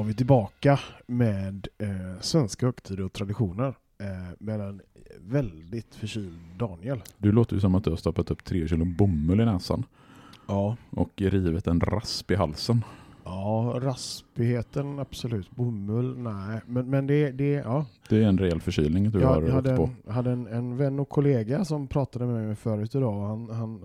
Var vi tillbaka med eh, svenska högtider och traditioner eh, med en väldigt förkyld Daniel. Du låter ju som att du har stoppat upp tre kilo bomull i näsan Ja. och rivit en rasp i halsen. Ja, raspigheten absolut. Bomull, nej. Men, men det, det, ja. Det är en rejäl förkylning du har Jag, jag hade, åkt på. jag hade en, en vän och kollega som pratade med mig förut idag. Han, han,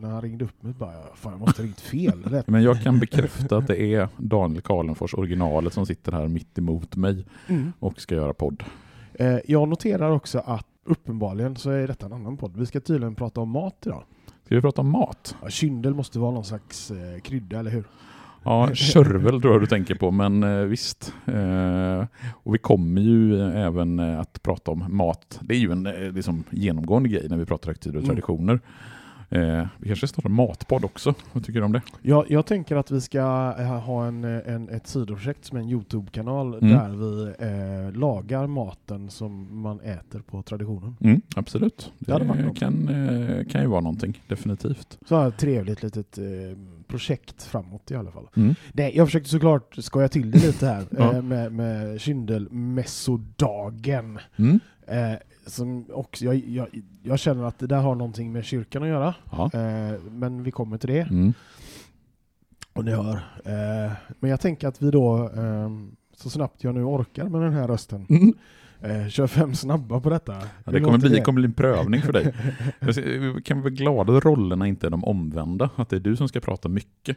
när han ringde upp mig bara, fan jag måste ha ringt fel. Men jag kan bekräfta att det är Daniel Karlenfors originalet som sitter här mitt emot mig Mm. och ska göra podd. Eh, jag noterar också att uppenbarligen så är detta en annan podd. Vi ska tydligen prata om mat idag. Ska vi prata om mat? Ja, kyndel måste vara någon slags eh, krydda, eller hur? Ja, körvel tror jag du tänker på, men eh, visst. Eh, och vi kommer ju även eh, att prata om mat. Det är ju en eh, liksom, genomgående grej när vi pratar högtider och Mm. Eh, vi kanske startar matpodd också. Vad tycker du om det? Jag, jag tänker att vi ska eh, ha en, en, ett sidoprojekt som är en Youtube-kanal Mm. där vi eh, lagar maten som man äter på traditionen. Mm, absolut. Det Det kan, eh, kan ju vara någonting, definitivt. Så här trevligt litet eh, projekt framåt i alla fall. Mm. Nej, jag försökte såklart skoja till det lite här Ja. eh, med, med kyndelmässodagen. Mm. Eh, som också, jag, jag, jag känner att det där har någonting med kyrkan att göra. Ja. Eh, men vi kommer till det. Mm. Och ni hör. Eh, men jag tänker att vi då, eh, så snabbt jag nu orkar med den här rösten, Mm. eh, kör fem snabba på detta. Ja, det kommer bli, kommer bli en prövning för dig. Vi kan vara glada att rollerna inte är de omvända. Att det är du som ska prata mycket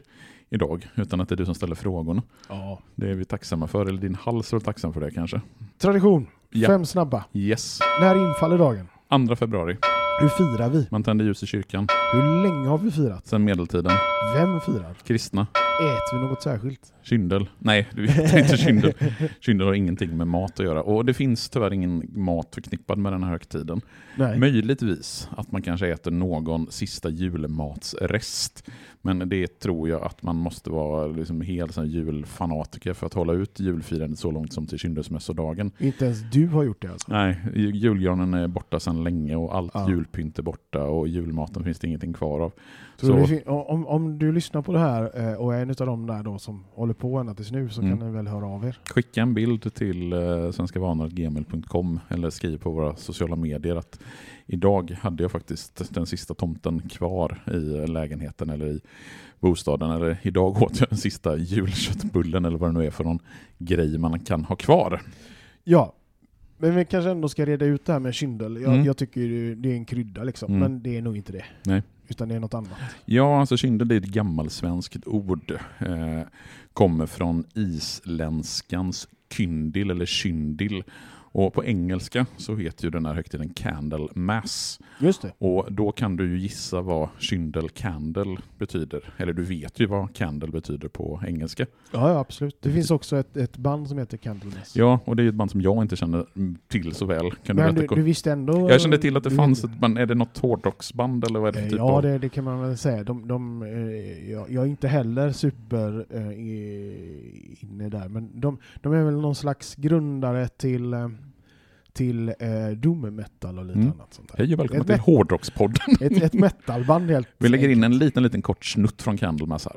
idag, utan att det är du som ställer frågorna. Ja. Det är vi tacksamma för, eller din hals är tacksam för det kanske. Tradition, Ja. fem snabba. Yes. När infaller dagen? 2 februari. Hur firar vi? Man tänder ljus i kyrkan. Hur länge har vi firat? Sen medeltiden. Vem firar? Kristna. Äter vi något särskilt? Kyndel. Nej, du vet inte kyndel. Kyndel har ingenting med mat att göra. Och det finns tyvärr ingen mat förknippad med den här högtiden. Nej. Möjligtvis att man kanske äter någon sista julmatsrest. Men det tror jag att man måste vara liksom helt sån julfanatiker för att hålla ut julfirandet så långt som till kyndelsmässodagen. Inte ens du har gjort det alltså? Nej, julgranen är borta sedan länge och allt Ja. julpynt är borta och julmaten finns det ingenting kvar av. Så- om, om du lyssnar på det här eh, och är en av de där då som håller på ända tills nu så Mm. kan ni väl höra av er? Skicka en bild till eh, svenskavanor.gmail.com eller skriv på våra sociala medier att idag hade jag faktiskt den sista tomten kvar i lägenheten eller i bostaden. Eller idag åt jag den sista julköttbullen eller vad det nu är för någon grej man kan ha kvar. Ja, men vi kanske ändå ska reda ut det här med kyndel. Jag, Mm. jag tycker det är en krydda liksom, Mm. men det är nog inte det. Nej. Utan det är något annat. Ja, alltså kyndel är ett gammalsvenskt ord. Eh, kommer från isländskans kyndil eller kyndil. Och på engelska så heter ju den här högtiden Candle Mass. Just det. Och då kan du ju gissa vad kyndel candle betyder. Eller du vet ju vad candle betyder på engelska. Ja, ja absolut. Det finns också ett, ett band som heter Candlemass. Ja, och det är ett band som jag inte känner till så väl. Kan du men berätta? du, du visste ändå... jag kände till att det du- fanns ett band. Är det något hårdrocksband eller vad är det typ Ja, av? det, det kan man väl säga. De, de, eh, jag, jag är inte heller super eh, inne där, men de, de är väl någon slags grundare till, eh, till eh, doom metal och lite Mm. annat sånt där. Hej och välkomna till Hårdrockspodden. Ett, ett metalband helt Vi lägger in en liten, liten kort snutt från Candlemass här.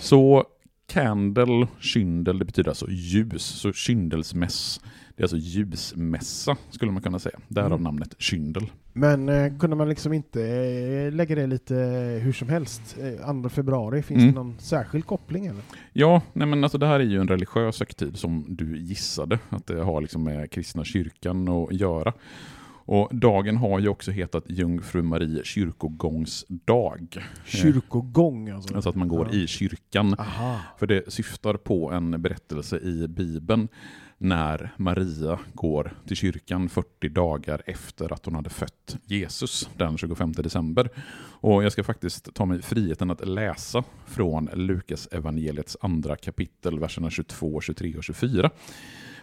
Så candle, kyndel, det betyder alltså ljus. Så kyndelsmäss, det är alltså ljusmässa skulle man kunna säga. Därav Mm. namnet kyndel. Men eh, kunde man liksom inte eh, lägga det lite eh, hur som helst? Eh, 2 februari, finns Mm. det någon särskild koppling eller? Ja, nej men alltså det här är ju en religiös högtid som du gissade att det har liksom med kristna kyrkan att göra. Och dagen har ju också hetat Jungfru Marie kyrkogångsdag. Kyrkogång alltså? Alltså att man går Ja. i kyrkan. Aha. För det syftar på en berättelse i Bibeln när Maria går till kyrkan 40 dagar efter att hon hade fött Jesus den 25 december. Och jag ska faktiskt ta mig friheten att läsa från Lukas evangeliets andra kapitel, verserna 22, 23 och 24.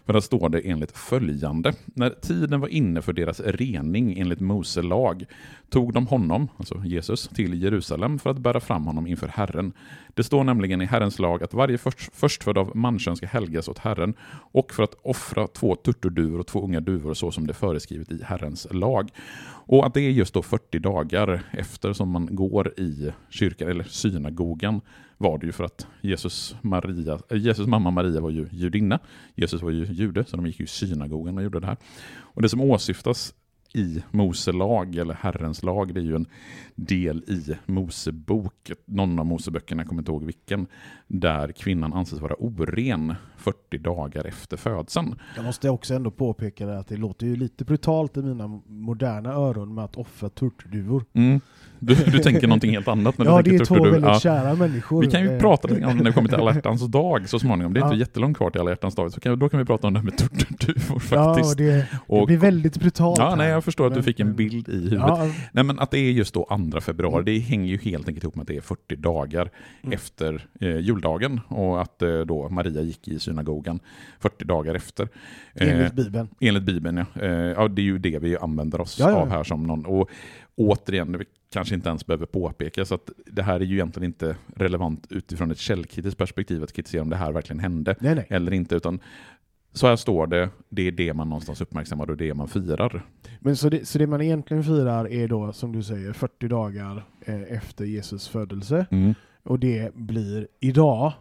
För där står det enligt följande. När tiden var inne för deras rening enligt Mose lag tog de honom, alltså Jesus, till Jerusalem för att bära fram honom inför Herren. Det står nämligen i Herrens lag att varje först, förstfödd av manskön ska helgas åt Herren och för att offra två turturduvor och två unga duvor så som det är föreskrivet i Herrens lag. Och att det är just då 40 dagar efter som man går i kyrkan, eller synagogan, var det ju för att Jesus, Maria, eh, Jesus mamma Maria var ju judinna. Jesus var ju jude, så de gick ju i synagogan och gjorde det här. Och det som åsyftas i Mose lag, eller Herrens lag, det är ju en del i Mosebok, någon av Moseböckerna, jag kommer inte ihåg vilken, där kvinnan anses vara oren 40 dagar efter födseln. Jag måste också ändå påpeka det att det låter ju lite brutalt i mina moderna öron med att offra turturduvor. Mm. Du, du tänker någonting helt annat när Ja, du det är två väldigt Ja. kära människor. Vi kan ju Eh, prata lite grann när vi kommer till alla hjärtans dag så småningom. Det är inte Ja. jättelångt kvar till alla hjärtans dag, så kan, då kan vi prata om det här med turturduvor Ja, faktiskt. och det, Och- blir väldigt brutalt. Ja, här. nej, jag förstår att du fick en bild i huvudet. Ja, Nej, men att det är just då 2 februari, Mm. det hänger ju helt enkelt ihop med att det är 40 dagar Mm. efter eh, juldagen och att eh, då Maria gick i synagogan 40 dagar efter. Eh, enligt Bibeln. Enligt Bibeln, ja. Eh, ja. Det är ju det vi använder oss Ja, ja, av ja. här som någon. Och återigen, kanske inte ens behöver påpeka, så att det här är ju egentligen inte relevant utifrån ett källkritiskt perspektiv att kritisera om det här verkligen hände Nej, nej. eller inte, utan så här står det, det är det man någonstans uppmärksammar och det är det man firar. Men så det, så det man egentligen firar är då, som du säger, 40 dagar eh, efter Jesus födelse. Mm. Och det blir idag,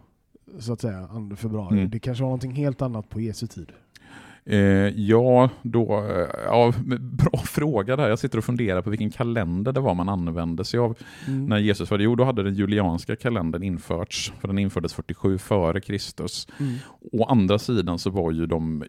så att säga, 2 februari. Mm. Det kanske var någonting helt annat på Jesu tid. Eh, ja, då, eh, ja, bra fråga där. Jag sitter och funderar på vilken kalender det var man använde sig av Mm. när Jesus föddes. Jo, då hade den julianska kalendern införts, för den infördes 47 före Kristus. Mm. Å andra sidan så var ju de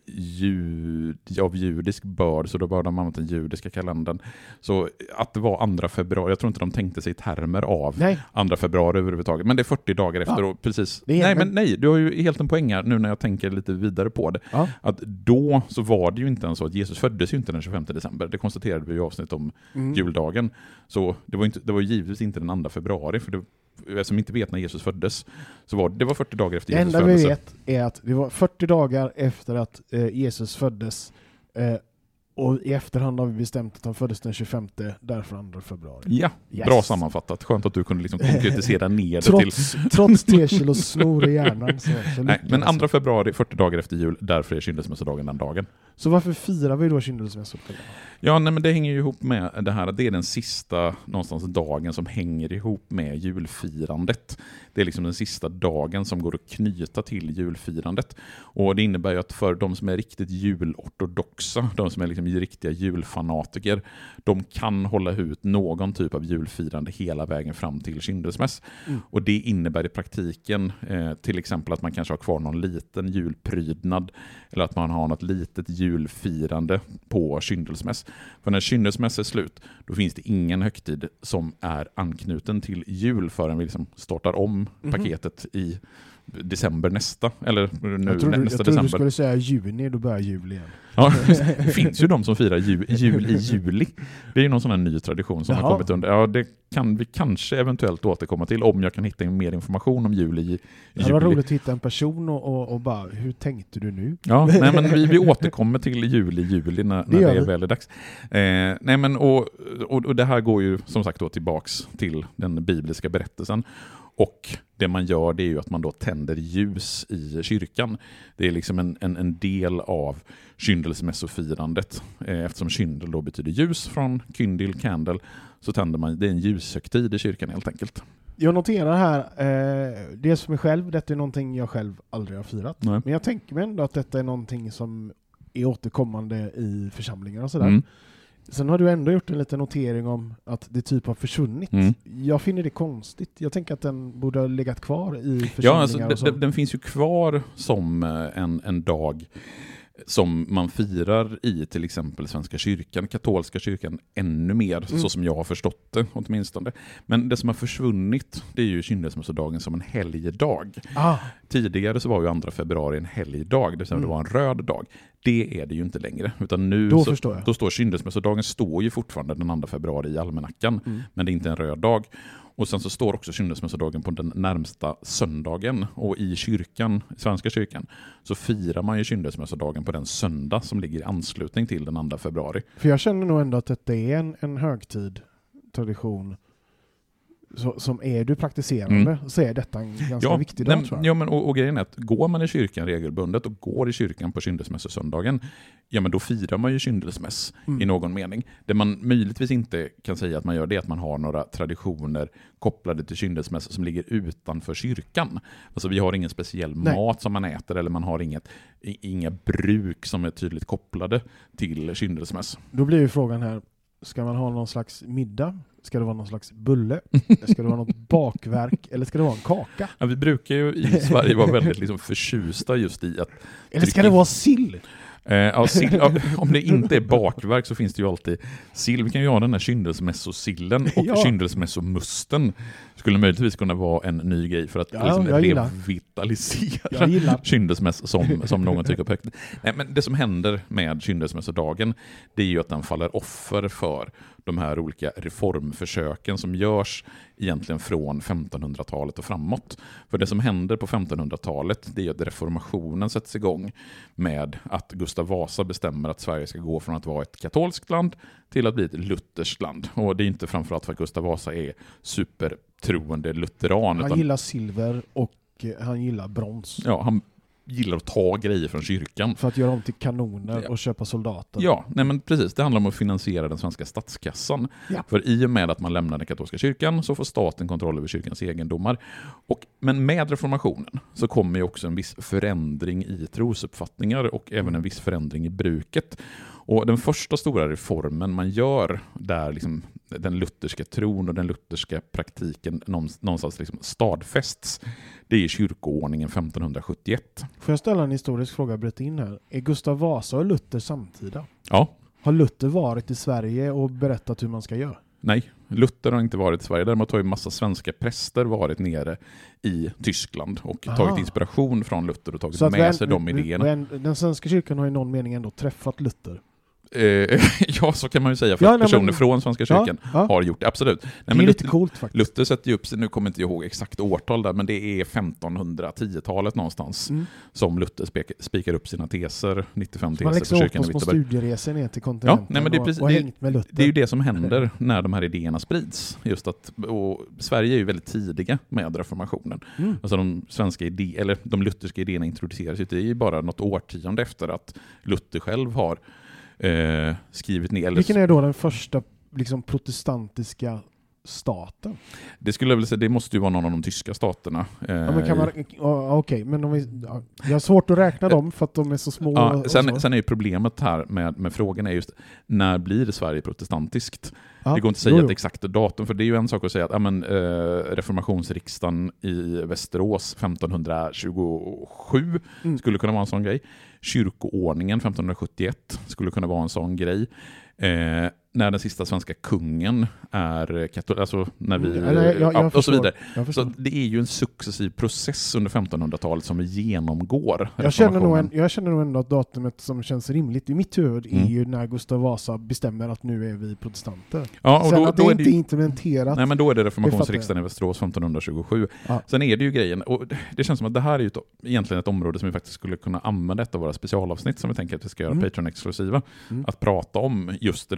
jud, av judisk börd, så då började de använda den judiska kalendern. Så att det var 2 februari, jag tror inte de tänkte sig i termer av Nej, 2 februari överhuvudtaget. Men det är 40 dagar efter. Ja. Och precis. Nej, men- men nej, du har ju helt en poäng här nu när jag tänker lite vidare på det. Ja. Att då så var det ju inte ens så att Jesus föddes ju inte den 25 december. Det konstaterade vi i avsnitt om Mm. juldagen. Så det var, inte, det var givetvis inte den 2 februari. För det, eftersom vi inte vet när Jesus föddes, så var det var 40 dagar efter Det Jesus enda vi födelse. vet är att det var 40 dagar efter att eh, Jesus föddes. Eh, och i efterhand har vi bestämt att han föddes den 25, därför 2 februari. Ja, Yes. bra sammanfattat. Skönt att du kunde liksom konkretisera ner det till... Trots, trots tekilo snor i hjärnan. Så, så Nej, men jag. 2 februari, 40 dagar efter jul, därför är kyndelsmässodagen den dagen. Så varför firar vi då kyndelsmässodagen? Ja, nej, men det hänger ju ihop med det här att det är den sista någonstans dagen som hänger ihop med julfirandet. Det är liksom den sista dagen som går att knyta till julfirandet. Och det innebär att för de som är riktigt julortodoxa, de som är liksom riktiga julfanatiker, de kan hålla ut någon typ av julfirande hela vägen fram till kyndelsmäss. Mm. Och det innebär i praktiken eh, till exempel att man kanske har kvar någon liten julprydnad eller att man har något litet julfirande på kyndelsmäss. För när kyndelsmäss är slut, då finns det ingen högtid som är anknuten till jul förrän vi liksom startar om Mhm. paketet i december nästa, eller nu jag trodde, nästa jag trodde du december. skulle säga juni, då börjar jul igen. Ja, det finns ju de som firar jul, jul i juli. Det är ju någon sån här ny tradition som har Jaha. kommit under. Ja, det kan vi kanske eventuellt återkomma till om jag kan hitta mer information om jul i Det hade varit juli. roligt att hitta en person och, och, bara, hur tänkte du nu? Ja, nej, men vi, vi återkommer till jul i juli när, Det när gör det är väl är dags. Eh, nej, men, och, och, och det här går ju som sagt då tillbaks till den bibliska berättelsen. Och det man gör det är ju att man då tänder ljus i kyrkan. Det är liksom en, en, en del av kyndelsmässofirandet. Eh, eftersom kyndel då betyder ljus från kyndil, candle, så tänder man, det är en ljushögtid i kyrkan helt enkelt. Jag noterar här, eh, dels för mig själv, detta är någonting jag själv aldrig har firat. Nej. Men jag tänker mig ändå att detta är någonting som är återkommande i församlingar och sådär. Mm. Sen har du ändå gjort en liten notering om att det typ har försvunnit. Mm. Jag finner det konstigt. Jag tänker att den borde ha legat kvar i Ja, församlingar alltså, den, den finns ju kvar som eh, en, en dag som man firar i till exempel Svenska kyrkan, katolska kyrkan, ännu mer, Mm. så som jag har förstått det åtminstone. Men det som har försvunnit, det är ju kyndelsmässodagen som en helgdag. Ah, Tidigare så var ju 2 februari en helgdag, det vill säga Mm. det var en röd dag. Det är det ju inte längre, utan nu Då så, förstår jag. då står kyndelsmässodagen står ju fortfarande den 2 februari i almanackan, Mm. men det är inte en röd dag. Och sen så står också kyndelsmässodagen på den närmsta söndagen. Och i kyrkan, Svenska kyrkan, så firar man ju kyndelsmässodagen på den söndag som ligger i anslutning till den 2 februari. för jag känner nog ändå att detta är en, en högtid, tradition, så, som är du praktiserande så är detta en ganska viktig dag nej, ja men, och, och grejen är att går man i kyrkan regelbundet och går i kyrkan på kyndelsmässosöndagen, ja men då firar man ju kyndelsmäss Mm. i någon mening. Det man möjligtvis inte kan säga att man gör det är att man har några traditioner kopplade till kyndelsmäss som ligger utanför kyrkan. Alltså vi har ingen speciell Nej. mat som man äter eller man har inget, inga bruk som är tydligt kopplade till kyndelsmäss. Då blir ju frågan här, ska man ha någon slags middag? Ska det vara någon slags bulle? Ska det vara något bakverk? Eller ska det vara en kaka? Ja, vi brukar ju i Sverige vara väldigt liksom förtjusta just i att Eller ska det vara sill? Eh, ja, sill, om det inte är bakverk så finns det ju alltid sill. Vi kan ju ha den här kyndelsmässosillen och Ja. kyndelsmässomusten. Skulle möjligtvis kunna vara en ny grej för att Ja, liksom revitalisera kyndelsmäss som, som någon tycker på högt. Nej, men Det som händer med kyndelsmässodagen det är ju att den faller offer för de här olika reformförsöken som görs egentligen från 1500-talet och framåt. För det som händer på 1500-talet det är att reformationen sätts igång med att Gustav Vasa bestämmer att Sverige ska gå från att vara ett katolskt land till att bli ett lutherskt land. Och det är inte framförallt för att Gustav Vasa är supertroende lutheran. Han utan gillar silver och eh, han gillar brons. ja, han gillar att ta grejer från kyrkan. För att göra om till kanoner Ja. och köpa soldater. Ja, nej men precis. Det handlar om att finansiera den svenska statskassan. Ja. För i och med att man lämnar den katolska kyrkan så får staten kontroll över kyrkans egendomar. Och, men med reformationen så kommer ju också en viss förändring i trosuppfattningar och även en viss förändring i bruket. Och den första stora reformen man gör där liksom den lutherska tron och den lutherska praktiken någonstans- liksom stadfästs, det är kyrkoordningen 1571. Får jag ställa en historisk fråga, bryta in här? Är Gustav Vasa och Luther samtida? Ja, Har Luther varit i Sverige och berättat hur man ska göra? Nej, Luther har inte varit i Sverige. Däremot har ju massa svenska präster varit nere i Tyskland och Aha. tagit inspiration från Luther och tagit med sig de idéerna. Den svenska kyrkan har i någon mening ändå träffat Luther. Eh, ja, så kan man ju säga, för Ja, nej, personer men- från Svenska Ja, kyrkan ja. har gjort det, absolut. Nej, det är lite Luther, coolt faktiskt. Luther sätter ju upp sig, nu kommer inte jag ihåg exakt årtal där, men det är 1510-talet någonstans Mm. som Luther spek, spikar upp sina teser, 95 Så man teser för kyrkan i små Wittenberg. studieresor ner till kontinenten nej, men det är precis- och, och hängt med Luther. Det är ju det som händer när de här idéerna sprids. Just att, Sverige är ju väldigt tidiga med reformationen. Mm. Alltså de, svenska idé, eller de lutherska idéerna introduceras ju, det är ju bara något årtionde efter att Luther själv har eh, skrivit ner. Vilken är då den första liksom, protestantiska staten? Det skulle jag vilja säga, det måste ju vara någon av de tyska staterna. Eh, Ja, men kan man, Okej, men om vi, ja, jag har svårt att räkna dem för att de är så små. Ja, och sen, så. sen är ju problemet här med, med frågan är just när blir Sverige protestantiskt? Ja, Det går inte att säga jo, jo. ett exakt datum, för det är ju en sak att säga att ja, men, eh, reformationsriksdagen i Västerås 1527 Mm. skulle kunna vara en sån grej. Kyrkoordningen 1571 skulle kunna vara en sån grej. Eh, när den sista svenska kungen är katol, alltså när vi... Mm, jag- jag ja, och så förstår. vidare. Jag, förstår. Så det är ju en successiv process under 1500-talet som vi genomgår. jag, känner nog en, jag känner nog ändå att datumet som känns rimligt i mitt huvud Mm. är ju när Gustav Vasa bestämmer att nu är vi protestanter. Ja, och Sen då, att det då är inte är implementerat. Nej men då är det reformationsriksdagen i Västerås 1527. Ja. Sen är det ju grejen, och det känns som att det här är ju ett, egentligen ett område som vi faktiskt skulle kunna använda ett av våra specialavsnitt som vi tänker att vi ska göra Mm. Patreon-exklusiva. Mm. Att prata om just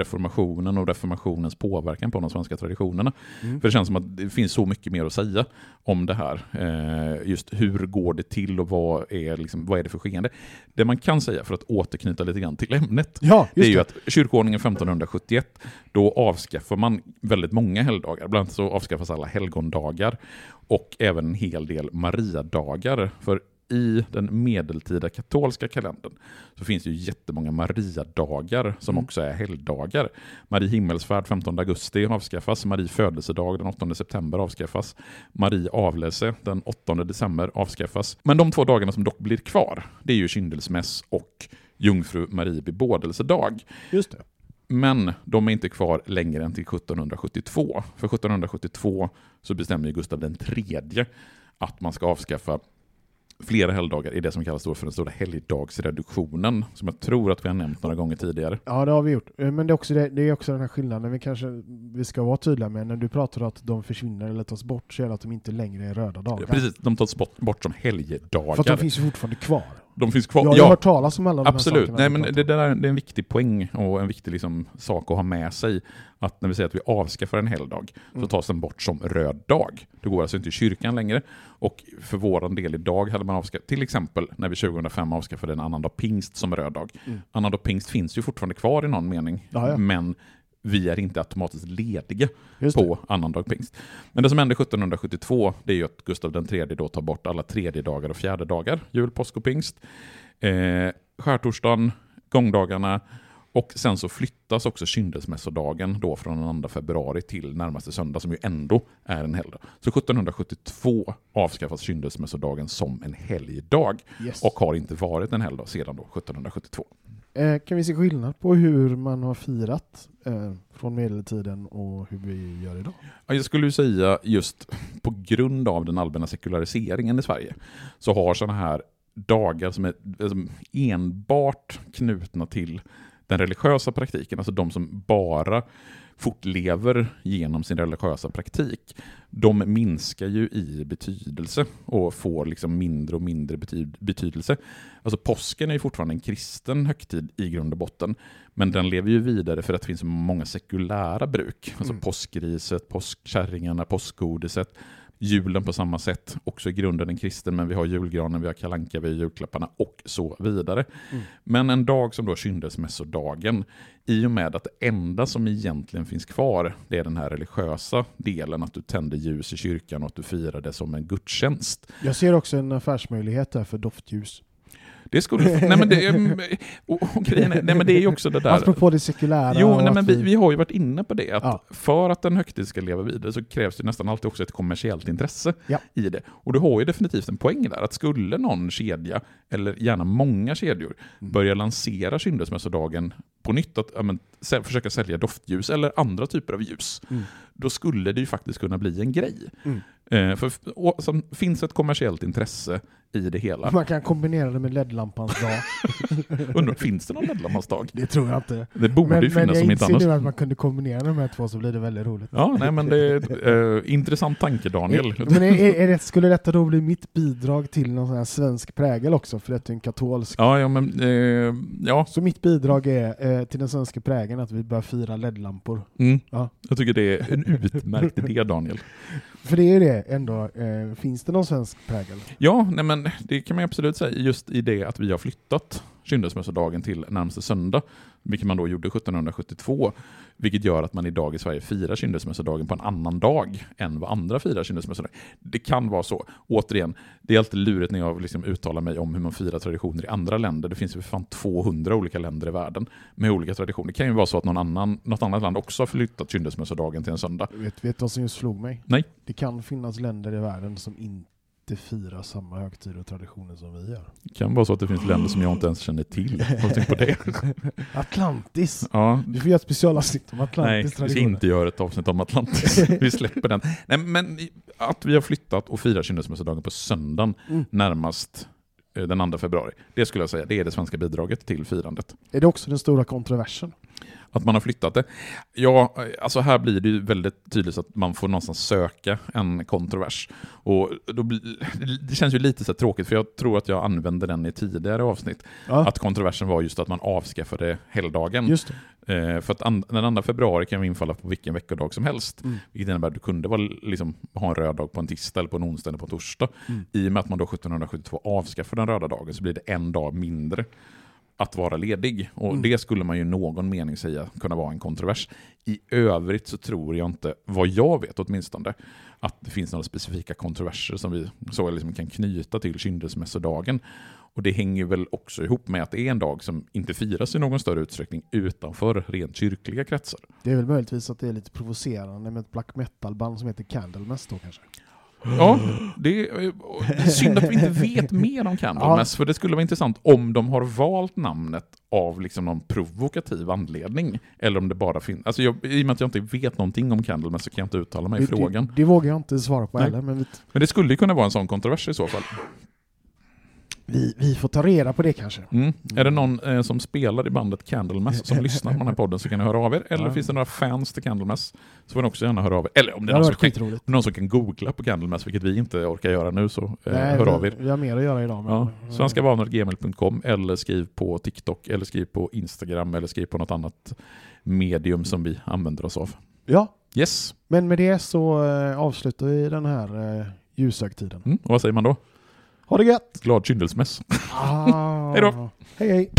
reformationen och reformationens påverkan på de svenska traditionerna. Mm. För det känns som att det finns så mycket mer att säga om det här. Eh, just hur går det till och vad är, liksom, vad är det för skeende? Det man kan säga för att återknyta lite grann till ämnet Ja, det är just ju det. att kyrkoordningen 1571, då avskaffar man väldigt många helgdagar. Bland annat så avskaffas alla helgondagar och även en hel del Mariadagar. För i den medeltida katolska kalendern så finns det ju jättemånga Mariadagar som Mm. också är helgdagar. Marie himmelsfärd 15 augusti avskaffas, Marie födelsedag den 8 september avskaffas, Marie avläse den 8 december avskaffas. Men de två dagarna som dock blir kvar, det är ju kyndelsmäss och Jungfru Marie bebådelsedag. Just det. Men de är inte kvar längre än till 1772. För 1772 så bestämmer Gustav III att man ska avskaffa flera helgdagar i det som kallas då för den stora helgdagsreduktionen, som jag tror att vi har nämnt några gånger tidigare. Ja, det har vi gjort. Eh, Men det är också, det, det är också den här skillnaden vi kanske vi ska vara tydliga med. När du pratar om att de försvinner eller tas bort så är det att de inte längre är röda dagar. Precis, de tas bort, bort som helgdagar. För att de finns fortfarande kvar. De finns kvar. Jag har ju hört talas om alla de här Absolut. sakerna Nej, vi men det, där det är en viktig poäng och en viktig liksom, sak att ha med sig. Att när vi säger att vi avskaffar en helgdag så Mm. tas den bort som röd dag. Du går alltså inte i kyrkan längre. Och för våran del idag hade man avskaffat, till exempel när vi 2005 avskaffade en annandag pingst som röd dag. Mm. Annandag pingst finns ju fortfarande kvar i någon mening, Ja, ja. men vi är inte automatiskt lediga på annandag pingst. Men det som hände 1772 det är ju att Gustav III då tar bort alla tredje dagar och fjärde dagar, jul, påsk och pingst. Eh, skärtorsdagen, gångdagarna och sen så flyttas också kyndelsmässodagen då från den 2 februari till närmaste söndag som ju ändå är en helgdag. Så 1772 avskaffas kyndelsmässodagen som en helgdag Yes. och har inte varit en helgdag sedan då 1772. Eh, kan vi se skillnad på hur man har firat eh, från medeltiden och hur vi gör idag? Ja, Jag skulle säga just på grund av den allmänna sekulariseringen i Sverige så har sådana här dagar som är som enbart knutna till den religiösa praktiken, alltså de som bara fortlever genom sin religiösa praktik, de minskar ju i betydelse och får liksom mindre och mindre bety- betydelse. Alltså påsken är ju fortfarande en kristen högtid i grund och botten, men den lever ju vidare för att det finns många sekulära bruk. Alltså Mm. påskriset, påskkärringarna, påskgodiset, julen på samma sätt, också i grunden en kristen, men vi har julgranen, vi har kalanka, vi har julklapparna och så vidare. Mm. Men en dag som då kyndelsmässodagen, i och med att det enda som egentligen finns kvar, det är den här religiösa delen, att du tänder ljus i kyrkan och att du firar det som en gudstjänst. Jag ser också en affärsmöjlighet där för doftljus. Det skulle... nej men det, och, och grejen nej men det är ju också det där... Apropå det sekulära. Jo, nej, men vi, vi har ju varit inne på det, att Ja. för att en högtid ska leva vidare så krävs det nästan alltid också ett kommersiellt intresse Ja. i det. Och du har ju definitivt en poäng där, att skulle någon kedja, eller gärna många kedjor, Mm. börja lansera kyndelsmässodagen på nytt, att ja, men, försöka sälja doftljus eller andra typer av ljus, Mm. då skulle det ju faktiskt kunna bli en grej. Mm. Eh, för och, som, finns ett kommersiellt intresse i det hela. Man kan kombinera det med LED-lampans dag. Undrar, finns det någon medlemmans dag? Det tror jag inte. Det borde Men, ju men finnas jag som inte inser annars. nu att man kunde kombinera de här två så blir det väldigt roligt. Ja, nej men det är eh, intressant tanke Daniel. Men är, är, är det, skulle detta då bli mitt bidrag till någon sån här svensk prägel också? För det är en katolsk. Ja, ja men eh, ja. Så mitt bidrag är eh, till den svenska prägeln att vi bör fira LED-lampor. Mm. Ja. Jag tycker det är en utmärkt idé Daniel. För det är ju det ändå. Eh, finns det någon svensk prägel? Ja, nej men det kan man absolut säga just i det att vi har flyttat kyndelsmässodagen till närmaste söndag, vilket man då gjorde 1772, vilket gör att man idag i Sverige firar kyndelsmässodagen på en annan dag än vad andra firar kyndelsmässodagen. Det kan vara så. Återigen, det är alltid lurigt när jag liksom uttalar mig om hur man firar traditioner i andra länder. Det finns ju för fan 200 olika länder i världen med olika traditioner. Det kan ju vara så att någon annan, något annat land också har flyttat kyndelsmässodagen till en söndag. Vet, vet du vad som just slog mig? Nej. Det kan finnas länder i världen som inte firar samma högtider och traditioner som vi gör. Det kan vara så att det finns länder som jag inte ens känner till. På det? Atlantis! Ja, Vi får göra ett specialavsnitt om Nej, Atlantis vi ska inte göra ett avsnitt om Atlantis. vi släpper den. Nej, men att vi har flyttat och firar kyndelsmässodagen på söndagen Mm. närmast eh, den 2 februari. Det skulle jag säga, det är det svenska bidraget till firandet. Är det också den stora kontroversen? Att man har flyttat det. Ja, alltså här blir det ju väldigt tydligt att man får någonstans söka en kontrovers. Och då blir, det känns ju lite så tråkigt, för jag tror att jag använde den i tidigare avsnitt. Ja, Att kontroversen var just att man avskaffade helgdagen. just det. Eh, för att an- den 2 februari kan infalla på vilken veckodag som helst. Mm. Vilket innebär att du kunde vara, liksom, ha en röd dag på en tisdag, eller på en onsdag eller på en torsdag. Mm. I och med att man då 1772 avskaffar den röda dagen så blir det en dag mindre att vara ledig. Och Mm. Det skulle man ju någon mening säga kunna vara en kontrovers. I övrigt så tror jag inte, vad jag vet åtminstone, att det finns några specifika kontroverser som vi så liksom kan knyta till kyndelsmässodagen. Och det hänger väl också ihop med att det är en dag som inte firas i någon större utsträckning utanför rent kyrkliga kretsar. Det är väl möjligtvis att det är lite provocerande med ett black metal-band som heter Candlemass då kanske? Ja, det är, det är synd att vi inte vet mer om Candlemass, för det skulle vara intressant om de har valt namnet av liksom någon provokativ anledning, eller om det bara finns... Alltså jag, I och med att jag inte vet någonting om Candlemass så kan jag inte uttala mig i frågan. det, det vågar jag inte svara på Nej. heller, men vi, Men det skulle ju kunna vara en sån kontrovers i så fall. Vi, vi får ta reda på det kanske. Mm. Är det någon eh, som spelar i bandet Candlemass som lyssnar på den här podden så kan ni höra av er. Eller finns det några fans till Candlemass så får ni också gärna höra av er. Eller om det är någon som, kan, någon som kan googla på Candlemass, vilket vi inte orkar göra nu, så eh, Nej, hör av vi, er. vi har mer att göra idag. Men, Ja, svenskavanor.gmail.com eller skriv på TikTok eller skriv på Instagram eller skriv på något annat medium som vi använder oss av. ja, Yes. men med det så eh, avslutar vi den här eh, ljushögtiden. Mm. Och vad säger man då? Ha det gött! Glad kyndelsmäss. Ah, Hej då. Hej hej!